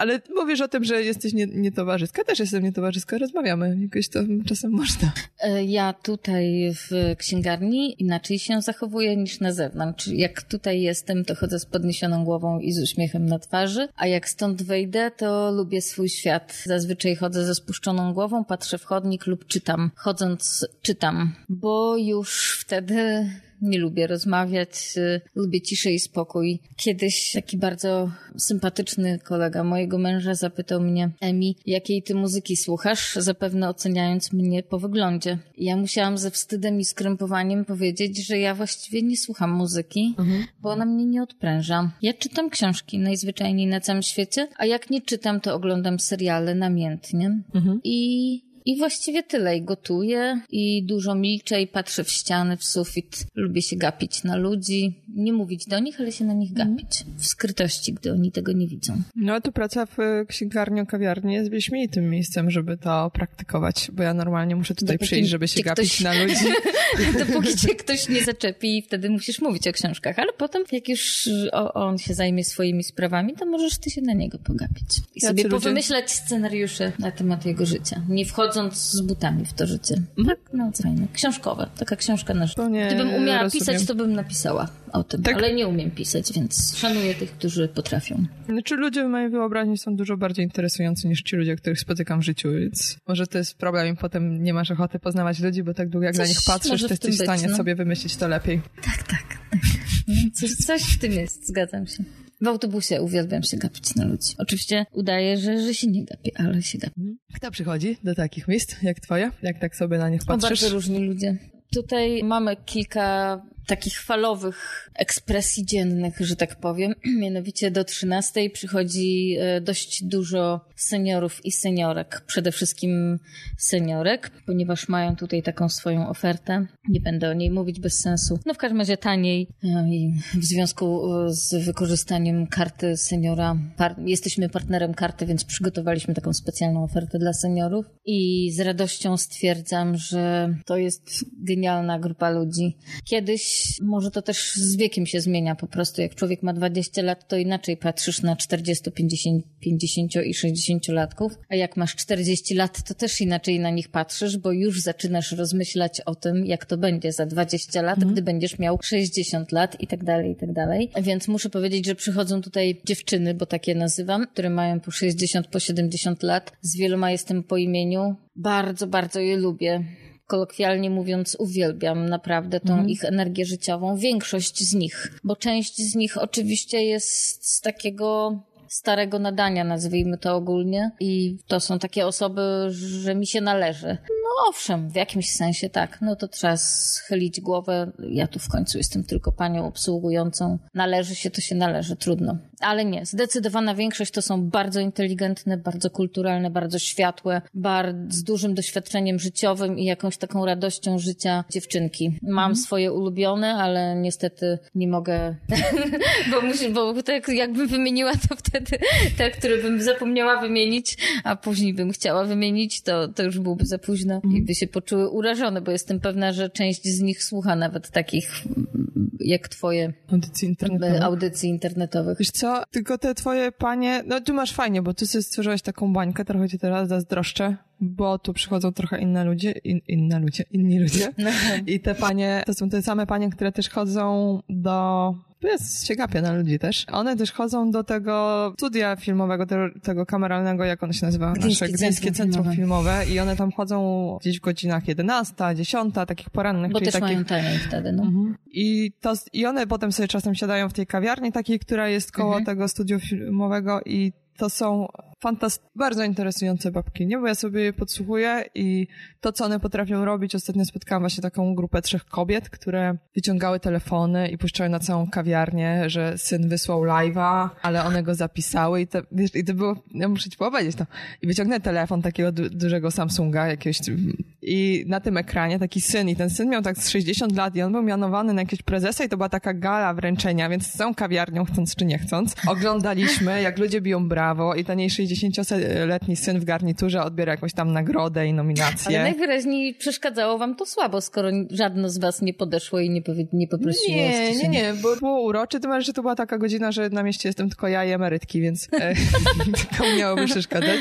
Ale mówisz o tym, że jesteś nie, nietowarzyska. Też jestem nietowarzyska, rozmawiamy. Jakoś to czasem można. E, ja tutaj w księgarni inaczej się zachowuję niż na zewnątrz. Jak tutaj jestem, to chodzę z podniesioną głową i z uśmiechem na twarzy, a jak stąd wejdę, to lubię swój świat. Zazwyczaj chodzę ze spuszczoną głową, patrzę w chodnik lub czytam. Chodząc, czytam, bo już wtedy nie lubię rozmawiać, y, lubię ciszę i spokój. Kiedyś taki bardzo sympatyczny kolega mojego męża zapytał mnie, Emi, jakiej ty muzyki słuchasz, zapewne oceniając mnie po wyglądzie. Ja musiałam ze wstydem i skrępowaniem powiedzieć, że ja właściwie nie słucham muzyki, mhm. bo ona mnie nie odpręża. Ja czytam książki najzwyczajniej na całym świecie, a jak nie czytam, to oglądam seriale namiętnie. Mhm. I i właściwie tyle. I gotuję, i dużo milczę, i patrzę w ściany, w sufit. Lubię się gapić na ludzi. Nie mówić do nich, ale się na nich mhm. gapić. W skrytości, gdy oni tego nie widzą. No a tu praca w księgarni, kawiarni jest wyśmienitym miejscem, żeby to praktykować, bo ja normalnie muszę tutaj Dopóki przyjść, żeby się gapić ktoś... na ludzi. <laughs> Dopóki cię ktoś nie zaczepi, wtedy musisz mówić o książkach, ale potem, jak już on się zajmie swoimi sprawami, to możesz ty się na niego pogapić. I sobie ludzie... powymyślać scenariusze na temat jego życia. Nie wchodząc wchodząc z butami w to życie. Mhm. Tak, no fajne. Książkowe. Taka książka na życie. Gdybym umiała rozumiem. pisać, to bym napisała o tym. Tak. Ale nie umiem pisać, więc szanuję tych, którzy potrafią. Znaczy ludzie w mojej wyobraźni są dużo bardziej interesujący niż ci ludzie, których spotykam w życiu, więc może to jest problem i potem nie masz ochoty poznawać ludzi, bo tak długo jak coś na nich patrzysz, to jesteś w stanie no. sobie wymyślić to lepiej. Tak, tak. tak. <laughs> Coś, coś w tym jest, zgadzam się. W autobusie uwielbiam się gapić na ludzi. Oczywiście udaje, że, że się nie gapię, ale się gapię. Kto przychodzi do takich miejsc jak twoja? Jak tak sobie na nich patrzysz? O, bardzo różni ludzie. Tutaj mamy kilka takich falowych ekspresji dziennych, że tak powiem. <clears throat> Mianowicie do 13 przychodzi e, dość dużo seniorów i seniorek, przede wszystkim seniorek, ponieważ mają tutaj taką swoją ofertę. Nie będę o niej mówić bez sensu. No w każdym razie taniej e, i w związku e, z wykorzystaniem karty seniora, par jesteśmy partnerem karty, więc przygotowaliśmy taką specjalną ofertę dla seniorów i z radością stwierdzam, że to jest genialna grupa ludzi. Kiedyś może to też z wiekiem się zmienia po prostu. Jak człowiek ma 20 lat, to inaczej patrzysz na 40, 50, 50 i 60 latków, a jak masz 40 lat, to też inaczej na nich patrzysz, bo już zaczynasz rozmyślać o tym, jak to będzie za 20 lat, mhm. gdy będziesz miał 60 lat i tak dalej, i tak dalej. Więc muszę powiedzieć, że przychodzą tutaj dziewczyny, bo takie nazywam, które mają po 60, po 70 lat. Z wieloma jestem po imieniu. Bardzo, bardzo je lubię kolokwialnie mówiąc, uwielbiam naprawdę tą mhm. ich energię życiową. Większość z nich, bo część z nich oczywiście jest z takiego starego nadania, nazwijmy to ogólnie. I to są takie osoby, że mi się należy. No owszem, w jakimś sensie tak. No to trzeba schylić głowę. Ja tu w końcu jestem tylko panią obsługującą. Należy się, to się należy, trudno. Ale nie, zdecydowana większość to są bardzo inteligentne, bardzo kulturalne, bardzo światłe, bardzo z dużym doświadczeniem życiowym i jakąś taką radością życia dziewczynki. Mam mhm. swoje ulubione, ale niestety nie mogę, <laughs> bo, muszę, bo tak jakbym wymieniła to wtedy te, które bym zapomniała wymienić, a później bym chciała wymienić, to, to już byłoby za późno i mhm. by się poczuły urażone, bo jestem pewna, że część z nich słucha nawet takich jak twoje audycji internetowych. Audycji internetowych. Wiesz co, tylko te twoje panie, no tu masz fajnie, bo ty sobie stworzyłaś taką bańkę, trochę cię teraz zazdroszczę, bo tu przychodzą trochę inne ludzie, in, inne ludzie, inni ludzie. <laughs> No. I te panie, to są te same panie, które też chodzą do to jest ciekawie na ludzi też. One też chodzą do tego studia filmowego, tego, tego kameralnego, jak on się nazywa? Gdyńskie Nasze Gdyńskie Centrum, Filmowe. Filmowe. I one tam chodzą gdzieś w godzinach 11, 10, takich porannych. Bo czyli też takich... mają taniej wtedy, no. Mhm. I, to, I one potem sobie czasem siadają w tej kawiarni takiej, która jest koło mhm. tego studium filmowego i to są fantast- bardzo interesujące babki, nie? Bo ja sobie je podsłuchuję i to, co one potrafią robić, ostatnio spotkałam właśnie taką grupę trzech kobiet, które wyciągały telefony i puszczały na całą kawiarnię, że syn wysłał live'a, ale one go zapisały i to, wiesz, i to było, ja muszę ci powiedzieć to. I wyciągnę telefon takiego du dużego Samsunga jakiegoś i na tym ekranie taki syn i ten syn miał tak 60 lat i on był mianowany na jakieś prezesa i to była taka gala wręczenia, więc z całą kawiarnią, chcąc czy nie chcąc, oglądaliśmy, jak ludzie biją brawo i taniej 60 dziesięcioletni syn w garniturze odbiera jakąś tam nagrodę i nominację. Ale najwyraźniej przeszkadzało wam to słabo, skoro żadno z was nie podeszło i nie, powie, nie poprosiło. Nie, nie, nie, bo było urocze, tym że to była taka godzina, że na mieście jestem tylko ja i emerytki, więc e, <laughs> tylko miałoby przeszkadzać.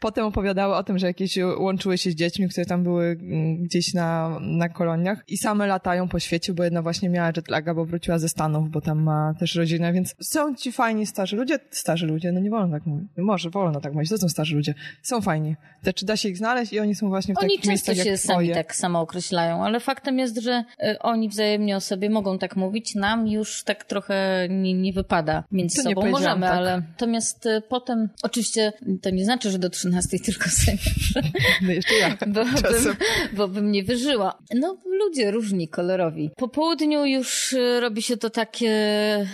Potem opowiadały o tym, że jakieś łączyły się z dziećmi, które tam były mm, gdzieś na, na koloniach i same latają po świecie, bo jedna właśnie miała jetlaga, bo wróciła ze Stanów, bo tam ma też rodzinę, więc są ci fajni starzy ludzie, starzy ludzie, no nie wolno tak mówić. Może, wolno tak mówić, to są starzy ludzie, są fajni. Te, czy da się ich znaleźć i oni są właśnie w oni takich miejscach Oni często się sami tak samo określają, ale faktem jest, że y, oni wzajemnie o sobie mogą tak mówić, nam już tak trochę nie, nie wypada między to sobą. Możemy, tak. ale natomiast y, potem, oczywiście to nie znaczy, że do 13 tylko sobie. No jeszcze ja. <laughs> Bo bym, bo bym nie wyżyła. No ludzie różni, kolorowi. Po południu już y, robi się to takie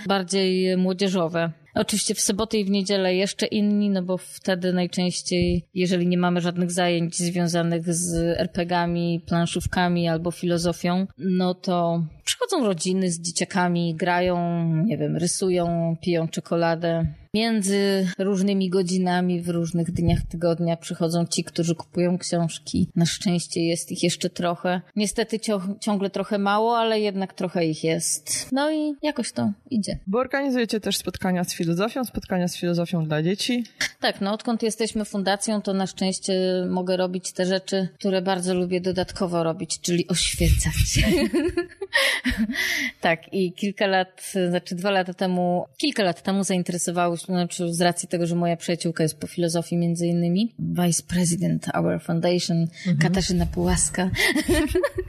bardziej młodzieżowe. Oczywiście w sobotę i w niedzielę jeszcze inni, no bo wtedy najczęściej, jeżeli nie mamy żadnych zajęć związanych z RPGami, planszówkami albo filozofią, no to przychodzą rodziny z dzieciakami, grają, nie wiem, rysują, piją czekoladę. Między różnymi godzinami w różnych dniach tygodnia przychodzą ci, którzy kupują książki. Na szczęście jest ich jeszcze trochę. Niestety ciągle trochę mało, ale jednak trochę ich jest. No i jakoś to idzie. Bo organizujecie też spotkania z filozofią, spotkania z filozofią dla dzieci? Tak, no odkąd jesteśmy fundacją, to na szczęście mogę robić te rzeczy, które bardzo lubię dodatkowo robić, czyli oświecać. <laughs> tak, i kilka lat, znaczy dwa lata temu, kilka lat temu zainteresowało znaczy z racji tego, że moja przyjaciółka jest po filozofii między innymi, Vice President Our Foundation, mhm. Katarzyna Pułaska,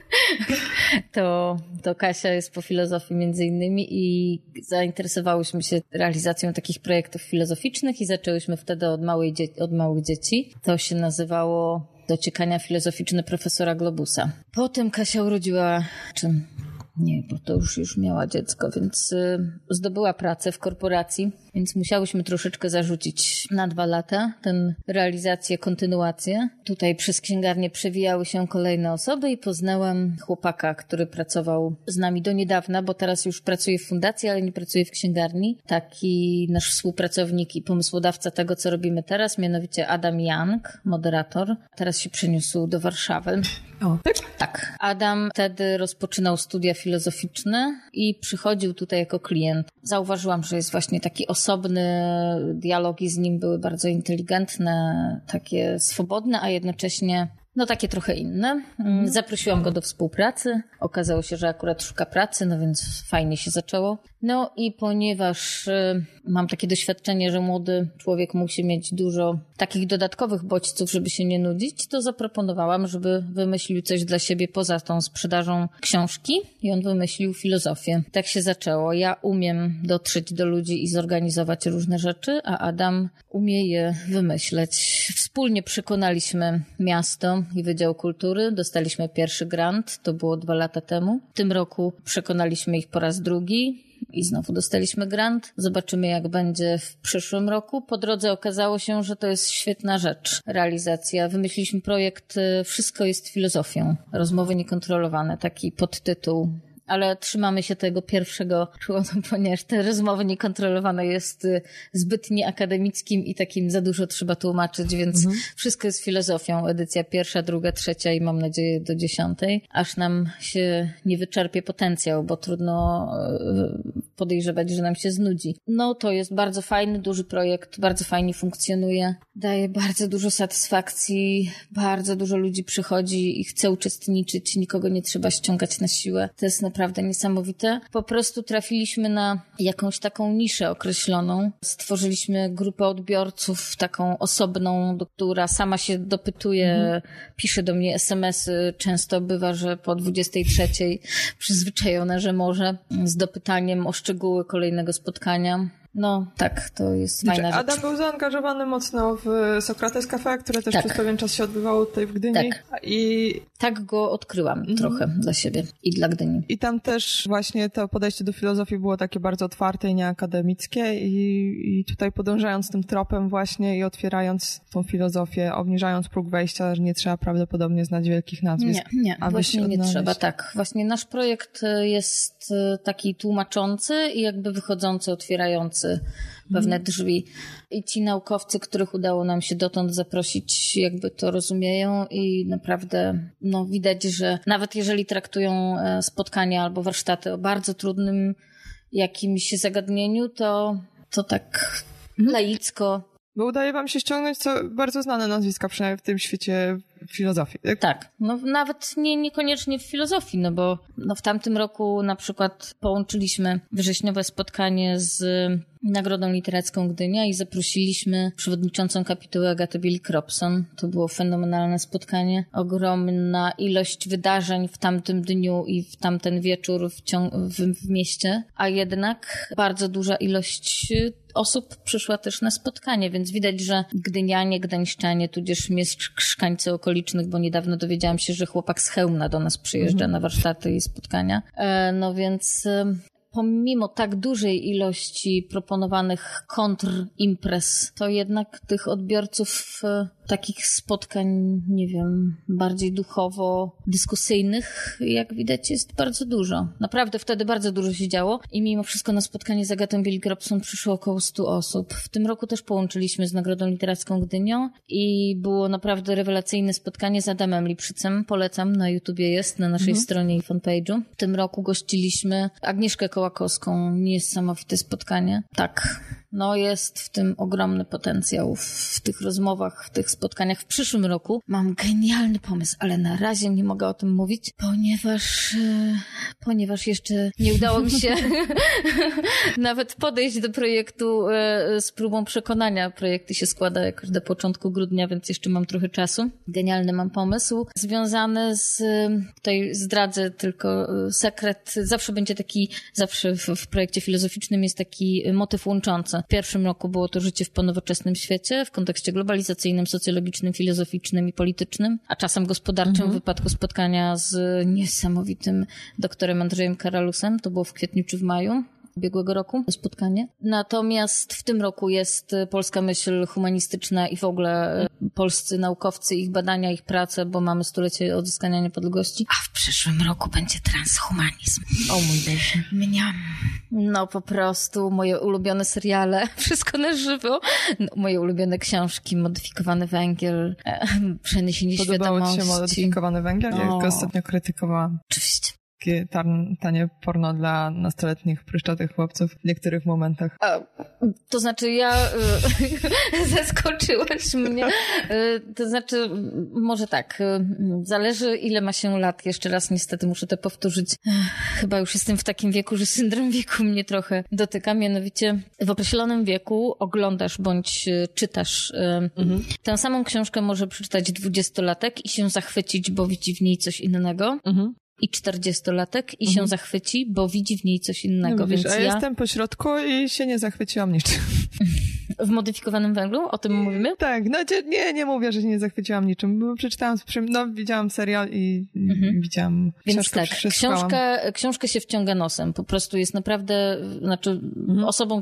<laughs> to, to Kasia jest po filozofii między innymi i zainteresowałyśmy się realizacją takich projektów filozoficznych i zaczęłyśmy wtedy od, małej od małych dzieci. To się nazywało dociekania filozoficzne profesora Globusa. Potem Kasia urodziła, czym nie, bo to już, już miała dziecko, więc y, zdobyła pracę w korporacji, więc musiałyśmy troszeczkę zarzucić na dwa lata tę realizację, kontynuację. Tutaj przez księgarnię przewijały się kolejne osoby i poznałam chłopaka, który pracował z nami do niedawna, bo teraz już pracuje w fundacji, ale nie pracuje w księgarni. Taki nasz współpracownik i pomysłodawca tego, co robimy teraz, mianowicie Adam Young, moderator. Teraz się przeniósł do Warszawy. O, tak? Tak. Adam wtedy rozpoczynał studia filozoficzne i przychodził tutaj jako klient. Zauważyłam, że jest właśnie taki osobny, dialogi z nim były bardzo inteligentne, takie swobodne, a jednocześnie No takie trochę inne. Mm, zaprosiłam go do współpracy. Okazało się, że akurat szuka pracy, no więc fajnie się zaczęło. No i ponieważ y, mam takie doświadczenie, że młody człowiek musi mieć dużo takich dodatkowych bodźców, żeby się nie nudzić, to zaproponowałam, żeby wymyślił coś dla siebie poza tą sprzedażą książki i on wymyślił filozofię. Tak się zaczęło. Ja umiem dotrzeć do ludzi i zorganizować różne rzeczy, a Adam umie je wymyśleć. Wspólnie przekonaliśmy miasto i Wydział Kultury. Dostaliśmy pierwszy grant, to było dwa lata temu. W tym roku przekonaliśmy ich po raz drugi i znowu dostaliśmy grant. Zobaczymy, jak będzie w przyszłym roku. Po drodze okazało się, że to jest świetna rzecz, realizacja. Wymyśliliśmy projekt y, Wszystko jest filozofią. Rozmowy niekontrolowane, taki podtytuł ale trzymamy się tego pierwszego członu, ponieważ te rozmowy niekontrolowane jest y, zbyt nieakademickim i takim za dużo trzeba tłumaczyć, więc mhm. wszystko jest filozofią. Edycja pierwsza, druga, trzecia i mam nadzieję do dziesiątej, aż nam się nie wyczerpie potencjał, bo trudno y, podejrzewać, że nam się znudzi. No to jest bardzo fajny, duży projekt, bardzo fajnie funkcjonuje, daje bardzo dużo satysfakcji, bardzo dużo ludzi przychodzi i chce uczestniczyć, nikogo nie trzeba ściągać na siłę. To jest naprawdę niesamowite. Po prostu trafiliśmy na jakąś taką niszę określoną. Stworzyliśmy grupę odbiorców, taką osobną, która sama się dopytuje, mhm. pisze do mnie SMS-y. Często bywa, że po 23 przyzwyczajona, że może, z dopytaniem o szczegóły kolejnego spotkania. No tak, to jest znaczy, fajna Adam rzecz. był zaangażowany mocno w Sokrates Cafe, które też tak. przez pewien czas się odbywało tutaj w Gdyni. Tak, I... tak go odkryłam mhm. trochę dla siebie i dla Gdyni. I tam też właśnie to podejście do filozofii było takie bardzo otwarte i nieakademickie i, i tutaj podążając tym tropem właśnie i otwierając tą filozofię, obniżając próg wejścia, że nie trzeba prawdopodobnie znać wielkich nazwisk. Nie, nie, właśnie nie trzeba, tak. Właśnie nasz projekt jest e, taki tłumaczący i jakby wychodzący, otwierający pewne mhm. drzwi. I ci naukowcy, których udało nam się dotąd zaprosić, jakby to rozumieją i naprawdę no, widać, że nawet jeżeli traktują e, spotkania albo warsztaty o bardzo trudnym jakimś zagadnieniu, to, to tak mhm. laicko bo udaje wam się ściągnąć co bardzo znane nazwiska, przynajmniej w tym świecie filozofii. Tak, tak. no nawet nie, niekoniecznie w filozofii, no bo no w tamtym roku na przykład połączyliśmy wrześniowe spotkanie z Nagrodą Literacką Gdynia i zaprosiliśmy przewodniczącą kapituły Agatę Bieli-Kropson. To było fenomenalne spotkanie. Ogromna ilość wydarzeń w tamtym dniu i w tamten wieczór w, w, w mieście, a jednak bardzo duża ilość osób przyszła też na spotkanie, więc widać, że gdynianie, gdańszczanie, tudzież mieszkańcy okolicznych, bo niedawno dowiedziałam się, że chłopak z Chełmna do nas przyjeżdża na warsztaty i spotkania. E, no więc pomimo tak dużej ilości proponowanych kontrimprez, to jednak tych odbiorców e, takich spotkań, nie wiem, bardziej duchowo-dyskusyjnych, jak widać, jest bardzo dużo. Naprawdę wtedy bardzo dużo się działo i mimo wszystko na spotkanie z Agatą Bieli-Grobson przyszło około 100 osób. W tym roku też połączyliśmy z Nagrodą Literacką Gdynią i było naprawdę rewelacyjne spotkanie z Adamem Liprzycem. Polecam, na YouTubie jest, na naszej mhm. stronie i fanpage'u. W tym roku gościliśmy Agnieszkę Kołakowską. Niesamowite spotkanie. Tak, no jest w tym ogromny potencjał w tych rozmowach, w tych spotkaniach. W przyszłym roku mam genialny pomysł, ale na razie nie mogę o tym mówić, ponieważ, e, ponieważ jeszcze nie udało mi się <laughs> nawet podejść do projektu e, z próbą przekonania. Projekty się składa jakoś do początku grudnia, więc jeszcze mam trochę czasu. Genialny mam pomysł związany z, tutaj zdradzę tylko e, sekret, zawsze będzie taki, zawsze w, w projekcie filozoficznym jest taki motyw łączący. W pierwszym roku było to życie w ponowoczesnym świecie, w kontekście globalizacyjnym, socjologicznym, filozoficznym i politycznym, a czasem gospodarczym mhm. w wypadku spotkania z niesamowitym doktorem Andrzejem Karalusem, to było w kwietniu czy w maju ubiegłego roku spotkanie. Natomiast w tym roku jest polska myśl humanistyczna i w ogóle e, polscy naukowcy, ich badania, ich prace, bo mamy stulecie odzyskania niepodległości. A w przyszłym roku będzie transhumanizm. O mój Boże. Mniam. No po prostu moje ulubione seriale, <laughs> wszystko na żywo. No, moje ulubione książki, Modyfikowany Węgiel, e, Przeniesienie Podobało Świadomości. Podobało Ci się Modyfikowany Węgiel? Ja go ostatnio krytykowałam. Oczywiście. Takie tan, tanie porno dla nastoletnich, pryszczatych chłopców w niektórych momentach. A, to znaczy ja... Y, <laughs> zaskoczyłaś mnie. Y, to znaczy, może tak, y, zależy ile ma się lat. Jeszcze raz niestety muszę to powtórzyć. Chyba już jestem w takim wieku, że syndrom wieku mnie trochę dotyka. Mianowicie w określonym wieku oglądasz bądź czytasz mhm. tę samą książkę może przeczytać dwudziestolatek i się zachwycić, bo widzi w niej coś innego. Mhm i czterdziestolatek i mhm. się zachwyci, bo widzi w niej coś innego. No, wiesz, więc a ja jestem po środku i się nie zachwyciłam niczym. <laughs> W modyfikowanym węglu? O tym mówimy? Tak, no nie, nie mówię, że się nie zachwyciłam niczym, bo przeczytałam, no widziałam serial i mhm. widziałam Więc książkę, tak, książkę, książkę się wciąga nosem, po prostu jest naprawdę, znaczy mhm. osobą,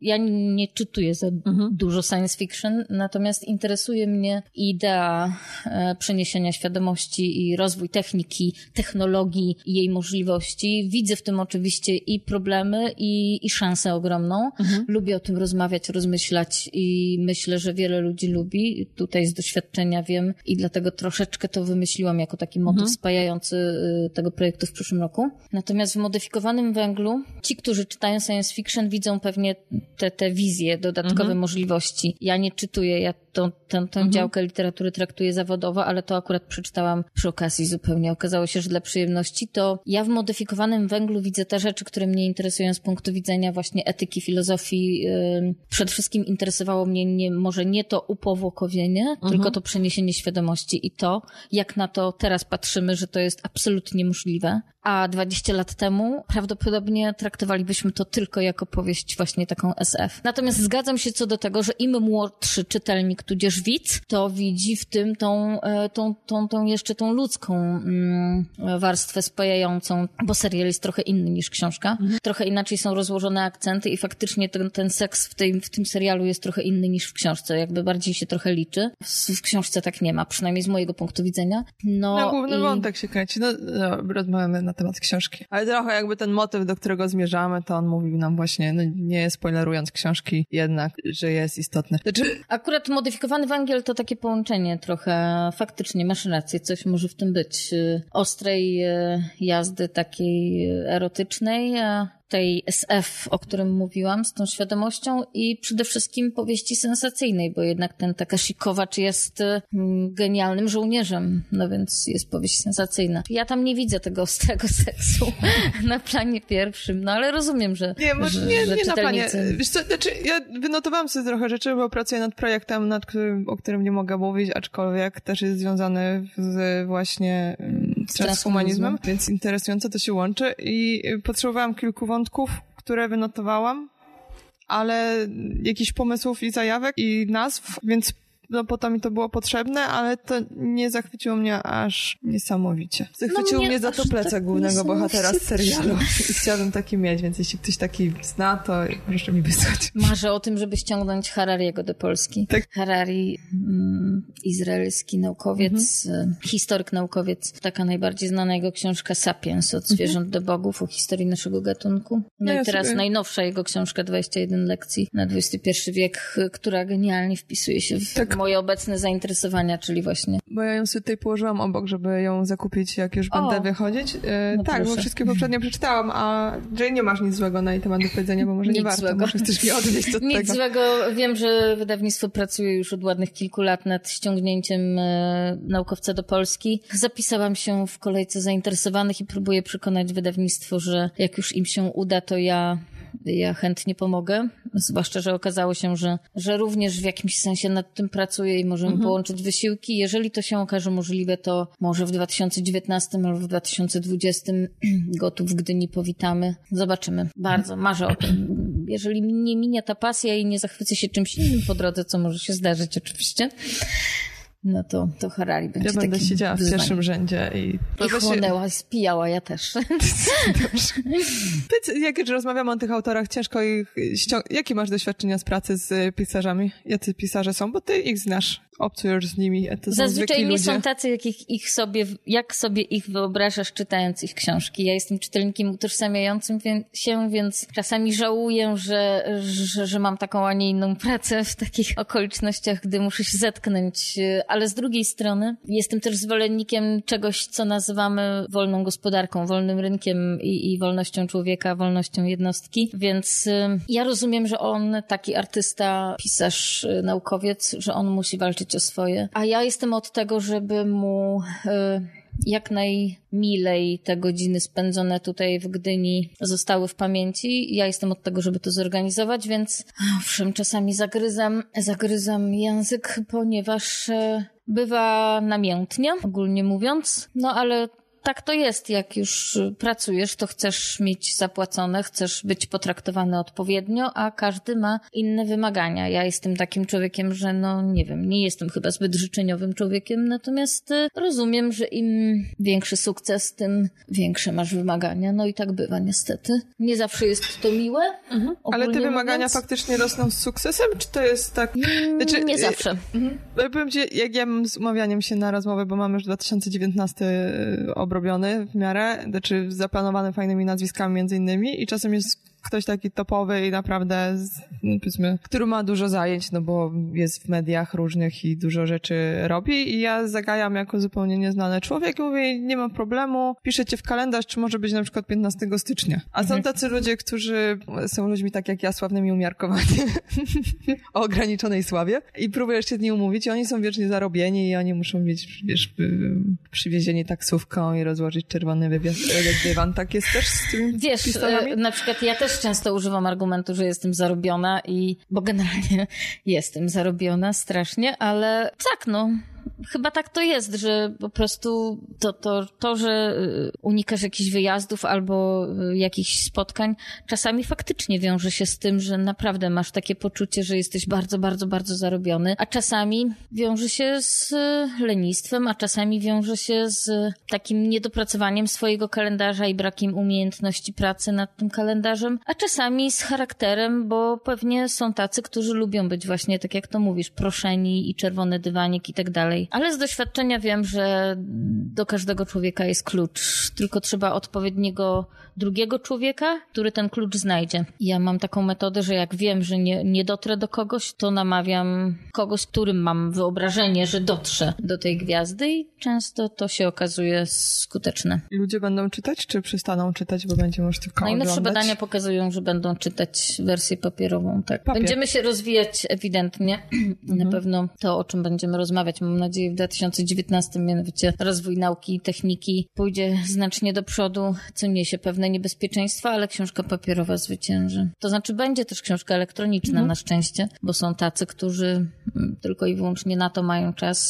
ja nie czytuję za mhm. dużo science fiction, natomiast interesuje mnie idea e, przeniesienia świadomości i rozwój techniki, technologii i jej możliwości. Widzę w tym oczywiście i problemy, i, i szansę ogromną. Mhm. Lubię o tym rozmawiać, rozmyślać, wymyślać i myślę, że wiele ludzi lubi. Tutaj z doświadczenia wiem i dlatego troszeczkę to wymyśliłam jako taki motyw mhm. spajający y, tego projektu w przyszłym roku. Natomiast w modyfikowanym węglu ci, którzy czytają science fiction widzą pewnie te, te wizje, dodatkowe mhm. możliwości. Ja nie czytuję, ja tą, tę, tę mhm. działkę literatury traktuję zawodowo, ale to akurat przeczytałam przy okazji zupełnie. Okazało się, że dla przyjemności to ja w modyfikowanym węglu widzę te rzeczy, które mnie interesują z punktu widzenia właśnie etyki, filozofii. Przede wszystkim interesowało mnie nie, może nie to upowłokowienie, mhm. tylko to przeniesienie świadomości i to, jak na to teraz patrzymy, że to jest absolutnie możliwe a 20 lat temu prawdopodobnie traktowalibyśmy to tylko jako powieść właśnie taką SF. Natomiast zgadzam się co do tego, że im młodszy czytelnik, tudzież widz, to widzi w tym tą, e, tą, tą, tą jeszcze tą ludzką mm, warstwę spajającą, bo serial jest trochę inny niż książka. Mhm. Trochę inaczej są rozłożone akcenty i faktycznie ten, ten seks w tym, w tym serialu jest trochę inny niż w książce, jakby bardziej się trochę liczy. W, w książce tak nie ma, przynajmniej z mojego punktu widzenia. No, no główny i... wątek się kręci. No, no rozmawiamy na temat książki. Ale trochę jakby ten motyw, do którego zmierzamy, to on mówił nam właśnie, no nie spoilerując książki, jednak, że jest istotny. Znaczy... Akurat modyfikowany węgiel to takie połączenie trochę, faktycznie masz rację, coś może w tym być. Ostrej e, jazdy takiej erotycznej, a tej SF, o którym mówiłam, z tą świadomością i przede wszystkim powieści sensacyjnej, bo jednak ten Takashi Kowacz jest mm, genialnym żołnierzem, no więc jest powieść sensacyjna. Ja tam nie widzę tego ostrego <laughs> seksu na planie pierwszym, no ale rozumiem, że Nie, może, że, nie, że nie na planie. Wiesz co, znaczy ja wynotowałam sobie trochę rzeczy, bo pracuję nad projektem, nad którym, o którym nie mogę mówić, aczkolwiek też jest związany z właśnie mm, z transhumanizmem, więc interesujące to się łączy. I potrzebowałam kilku wątków wątków, które wynotowałam, ale jakichś pomysłów i zajawek i nazw, więc no po to mi to było potrzebne, ale to nie zachwyciło mnie aż niesamowicie. Zachwycił no mnie, mnie za to plecak tak głównego bohatera z serialu. I chciałabym taki mieć, więc jeśli ktoś taki zna, to proszę mi wysłać. Marzę o tym, żeby ściągnąć Harariego do Polski. Tak. Harari, mm, izraelski naukowiec, mhm. E, historyk naukowiec. Taka najbardziej znana jego książka Sapiens, od mhm. zwierząt mhm. do bogów, o historii naszego gatunku. No ja i teraz sobie... najnowsza jego książka 21 lekcji na XXI wiek, która genialnie wpisuje się w tak moje obecne zainteresowania, czyli właśnie. Bo ja ją sobie tutaj położyłam obok, żeby ją zakupić, jak już o. będę wychodzić. E, no tak, proszę. bo wszystkie poprzednie przeczytałam, a Jane nie masz nic złego na jej temat do powiedzenia, bo może nic nie warto, złego. może chcesz mi odwieźć <laughs> od nic tego. Nic złego. Wiem, że wydawnictwo pracuje już od ładnych kilku lat nad ściągnięciem e, naukowca do Polski. Zapisałam się w kolejce zainteresowanych i próbuję przekonać wydawnictwo, że jak już im się uda, to ja ja chętnie pomogę, zwłaszcza, że okazało się, że, że również w jakimś sensie nad tym pracuję i możemy mhm. połączyć wysiłki. Jeżeli to się okaże możliwe, to może w 2019 albo w 2020 <clears throat> gotów w Gdyni powitamy. Zobaczymy. Bardzo marzę o tym. Jeżeli nie minie ta pasja i nie zachwycę się czymś innym po drodze, co może się zdarzyć oczywiście, no to, to Harari będzie Ja będę siedziała w pierwszym rzędzie i... I chłonęła, się... spijała, ja też. <laughs> Jak rozmawiamy o tych autorach, ciężko ich ściągnąć. Jakie masz doświadczenia z pracy z pisarzami? Jacy pisarze są? Bo ty ich znasz obcujesz z nimi. To Zazwyczaj nie są tacy, jak ich, ich sobie, jak sobie ich wyobrażasz czytając ich książki. Ja jestem czytelnikiem utożsamiającym się, więc czasami żałuję, że, że, że mam taką, a nie inną pracę w takich okolicznościach, gdy muszę się zetknąć. Ale z drugiej strony jestem też zwolennikiem czegoś, co nazywamy wolną gospodarką, wolnym rynkiem i, i wolnością człowieka, wolnością jednostki, więc y, ja rozumiem, że on, taki artysta, pisarz, y, naukowiec, że on musi walczyć o swoje. A ja jestem od tego, żeby mu y, jak najmilej te godziny spędzone tutaj w Gdyni zostały w pamięci. Ja jestem od tego, żeby to zorganizować, więc owszem, czasami zagryzam, zagryzam język, ponieważ e, bywa namiętnie, ogólnie mówiąc, no ale tak to jest, jak już pracujesz, to chcesz mieć zapłacone, chcesz być potraktowany odpowiednio, a każdy ma inne wymagania. Ja jestem takim człowiekiem, że no nie wiem, nie jestem chyba zbyt życzeniowym człowiekiem, natomiast y, rozumiem, że im większy sukces, tym większe masz wymagania. No i tak bywa niestety. Nie zawsze jest to miłe. Mhm. Ale te wymagania mówiąc. faktycznie rosną z sukcesem, czy to jest tak... Mm, znaczy, nie zawsze. Mhm. Powiem ci, jak ja mam z umawianiem się na rozmowę, bo mamy już 2019 obrobiony w miarę, znaczy zaplanowany fajnymi nazwiskami między innymi i czasem jest ktoś taki topowy i naprawdę, no, powiedzmy, który ma dużo zajęć, no bo jest w mediach różnych i dużo rzeczy robi i ja zagajam jako zupełnie nieznany człowiek i mówię, nie ma problemu, piszę cię w kalendarz, czy może być na przykład 15 stycznia. A są mhm. tacy ludzie, którzy są ludźmi tak jak ja, sławnymi umiarkowani, <laughs> o ograniczonej sławie i próbujesz się z nimi umówić i oni są wiecznie zarobieni i oni muszą mieć, wiesz, przywiezieni taksówką i rozłożyć czerwony dywan. Tak jest też z tym Wiesz, pistonami? na przykład ja też też często używam argumentu, że jestem zarobiona i, bo generalnie <laughs> jestem zarobiona strasznie, ale tak, no, chyba tak to jest, że po prostu to, to, to, że y, unikasz jakichś wyjazdów albo y, jakichś spotkań, czasami faktycznie wiąże się z tym, że naprawdę masz takie poczucie, że jesteś bardzo, bardzo, bardzo zarobiony, a czasami wiąże się z y, lenistwem, a czasami wiąże się z takim niedopracowaniem swojego kalendarza i brakiem umiejętności pracy nad tym kalendarzem, a czasami z charakterem, bo pewnie są tacy, którzy lubią być właśnie, tak jak to mówisz, proszeni i czerwony dywanik i tak dalej ale z doświadczenia wiem, że do każdego człowieka jest klucz, tylko trzeba odpowiedniego drugiego człowieka, który ten klucz znajdzie. Ja mam taką metodę, że jak wiem, że nie, nie dotrę do kogoś, to namawiam kogoś, którym mam wyobrażenie, że dotrze do tej gwiazdy i często to się okazuje skuteczne. Ludzie będą czytać, czy przestaną czytać, bo będzie już tylko Najnowsze oglądać? badania pokazują, że będą czytać wersję papierową. Tak. Papier. Będziemy się rozwijać ewidentnie. <clears throat> Mhm. Na pewno to, o czym będziemy rozmawiać, mam nadzieję w 2019, mianowicie rozwój nauki i techniki pójdzie znacznie do przodu, co niesie pewne niebezpieczeństwa, ale książka papierowa zwycięży. To znaczy będzie też książka elektroniczna mhm. na szczęście, bo są tacy, którzy mm, tylko i wyłącznie na to mają czas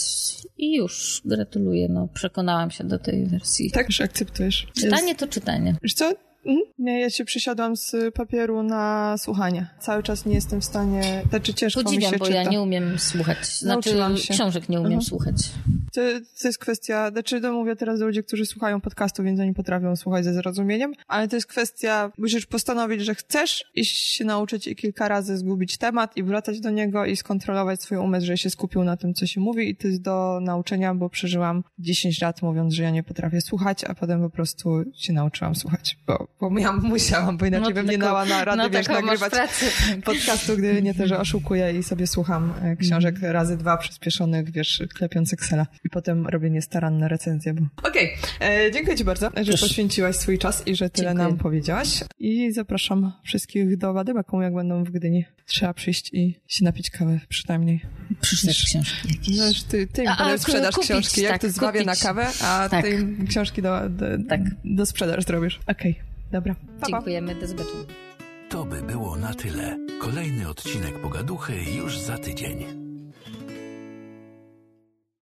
i już gratuluję. No, przekonałam się do tej wersji. Tak, że akceptujesz. Czytanie to czytanie. Wiesz co? Mhm. Nie, ja się przysiadłam z papieru na słuchanie. Cały czas nie jestem w stanie, znaczy ciężko Podziwiam, mi się bo czyta. ja nie umiem słuchać. Znaczy się. książek nie umiem mhm. słuchać. To, to jest kwestia, znaczy to mówię teraz do ludzi, którzy słuchają podcastu, więc oni potrafią słuchać ze zrozumieniem, ale to jest kwestia, musisz postanowić, że chcesz iść się nauczyć i kilka razy zgubić temat i wracać do niego i skontrolować swój umysł, że się skupił na tym, co się mówi i to jest do nauczenia, bo przeżyłam 10 lat mówiąc, że ja nie potrafię słuchać, a potem po prostu się nauczyłam słuchać, bo bo miałam, <laughs> musiałam, bo inaczej no, bym nie dała na radę, no, wiesz, nagrywać <laughs> podcastu, gdy nie to, że oszukuję i sobie słucham e, książek mm. razy dwa przyspieszonych, wiesz, klepiąc Excela. I potem robię niestaranne recenzje. Bo... Okej, okay. E, dziękuję ci bardzo, że poświęciłaś swój czas i że tyle dziękuję. nam powiedziałaś. I zapraszam wszystkich do Wadybaką, jak będą w Gdyni. Trzeba przyjść i się napić kawę przynajmniej. Przeczytać książki jakieś. No, ty, ty a, sprzedaż kupić, książki, jak tak, ty zbawię na kawę, a tak. ty książki do, do, tak. do sprzedaż zrobisz. Okej. Okay. Dobra. Pa, Dziękujemy, do zobaczenia. To by było na tyle. Kolejny odcinek Pogaduchy już za tydzień.